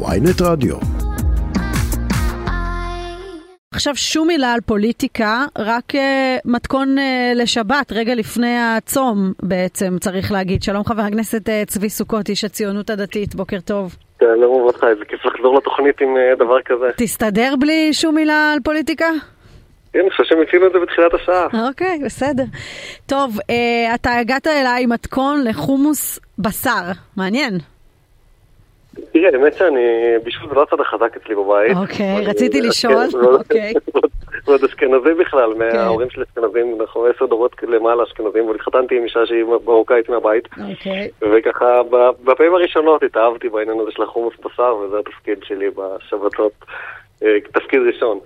ויינט רדיו. עכשיו שום מילה על פוליטיקה, רק uh, מתכון uh, לשבת, רגע לפני הצום בעצם, צריך להגיד. שלום חבר הכנסת uh, צבי סוכות, איש הציונות הדתית, בוקר טוב. שלום וברכה, איזה כיף לחזור לתוכנית עם uh, דבר כזה. תסתדר בלי שום מילה על פוליטיקה? כן, אני חושב שהם הצינו את זה בתחילת השעה. אוקיי, בסדר. טוב, uh, אתה הגעת אליי עם מתכון לחומוס בשר, מעניין. תראה, האמת שאני, בשביל זה לא הצד החזק אצלי בבית. אוקיי, רציתי לשאול, אוקיי. ועוד אשכנזי בכלל, כן. מההורים שלי אשכנזים, אנחנו עשר דורות למעלה אשכנזים, אבל התחתנתי עם אישה שהיא מרוקאית מהבית. אוקיי. וככה, בפעמים הראשונות התאהבתי בעניין הזה של החומוס בשר, וזה התפקיד שלי בשבתות, אה, תפקיד ראשון.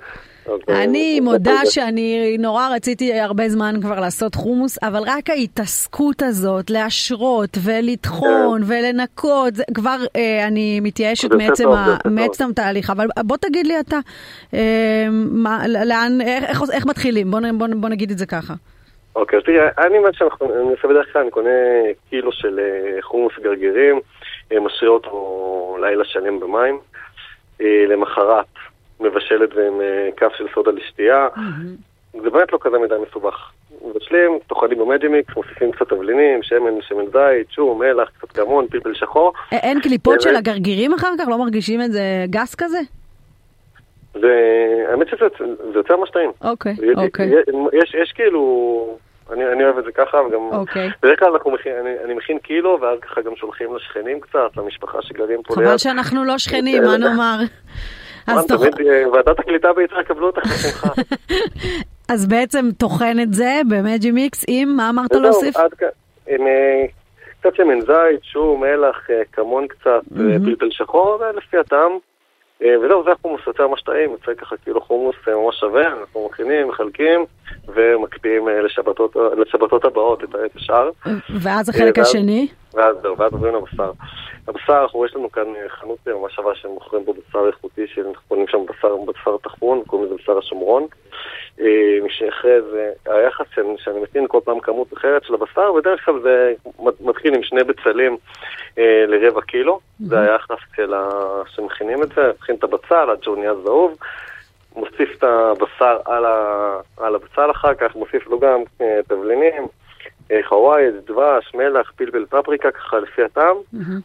אה, אני מודה שאני נורא רציתי הרבה זמן כבר לעשות חומוס, אבל רק ההתעסקות הזאת, להשרות ולטחון ולנקות, זה כבר אה, אני מתייאשת כן. מעצם טוב, ה-. מעצם התהליך. אבל בוא תגיד לי אתה, אה, מה- לאן, איך- איך- איך מתחילים? בוא נגיד את זה ככה. אוקיי, אז תראה, אני מה שאנחנו, אני עושה בדרך כלל, אני קונה קילו של אה, חומוס גרגירים, משרה אותו לילה שלם במים, למחרת מבשל את זה עם אה, כף של סודה לשתייה, זה באמת לא כזה מדי מסובך. מבשלים, טוחנים במג'ימיקס, מוסיפים קצת תבלינים, שמן, שמן זית, שום, מלח, קצת כמון, פלפל שחור, אין קליפות של? הגרגירים אחר כך? לא מרגישים את זה גס כזה? והאמת שזה זה יוצא ממש טעים. אוקיי, אוקיי. יש, יש כאילו, אני, אני אוהב את זה ככה, וגם... אוקיי. בדרך כלל אנחנו מכין, אני, אני מכין קילו, ואז ככה גם שולחים לשכנים קצת, למשפחה שגרים פה חבל שאנחנו לא שכנים, מה נאמר? אז תמיד אה, ועדת הקליטה ביתר יקבלו אותך בשמחה. אז בעצם טוחן את זה במג'י מיקס עם, מה אמרת להוסיף? אה, קצת שמן זית, שום, מלח, אה, כמון קצת, פלפל שחור, זה לפי הטעם. וזהו, זה החומוס יוצא ממש טעים, יוצא ככה כאילו חומוס ממש שווה, אנחנו מכינים, מחלקים, ומקפיאים לשבתות, לשבתות הבאות את השאר. ואז החלק ואז- השני? ואז זהו, ואז עוברים לבשר. הבשר, אנחנו, יש לנו כאן חנות ממש שווה שמוכרים בו בשר איכותי, שאנחנו קונים שם בשר, בשר טחון, קוראים לזה בשר השומרון. אה, שאחרי זה, היחס שאני, שאני מטעין כל פעם כמות אחרת של הבשר, בדרך כלל זה מת- מתחיל עם שני בצלים אה, לרבע קילו, זה היחס של ה... שמכינים את זה, מכין את הבצל עד שהוא נהיה זהוב. מוסיף את הבשר על, ה... על הבצל אחר כך, מוסיף לו גם אה, תבלינים, אה, חוואי, דבש, מלח, פלפל פפריקה, ככה לפי הטעם.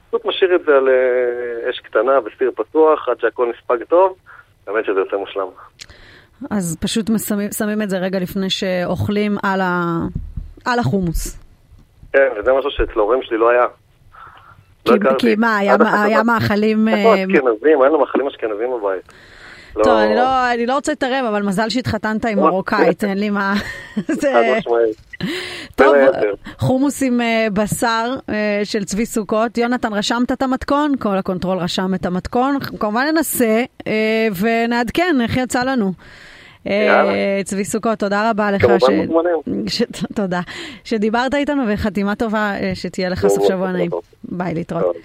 פשוט משאיר את זה על אה, אש קטנה בסיר פתוח עד שהכל נספג טוב, באמת שזה יוצא מושלם. אז פשוט שמים את זה רגע לפני שאוכלים על ה- על החומוס. כן, וזה משהו שאצל ההורים שלי לא היה. כי- לא. כי מה, היה. היה מאכלים... איפה אה, אשכנזים? אין לו מאכלים אשכנזים בבית. טוב, אני לא- אני לא רוצה להתערב, אבל מזל שהתחתנת עם מרוקאית, אין לי מה... זה-. טוב. חומוס עם אה, בשר אה, של צבי סוכות. יונתן, רשמת את המתכון? כל ה control רשם את המתכון. כמובן ננסה אה, ונעדכן איך יצא לנו. צבי סוכות, תודה רבה לך. כמובן מוזמנים. תודה. שדיברת איתנו וחתימה טובה, שתהיה לך סוף שבוע נעים. ביי, להתראות.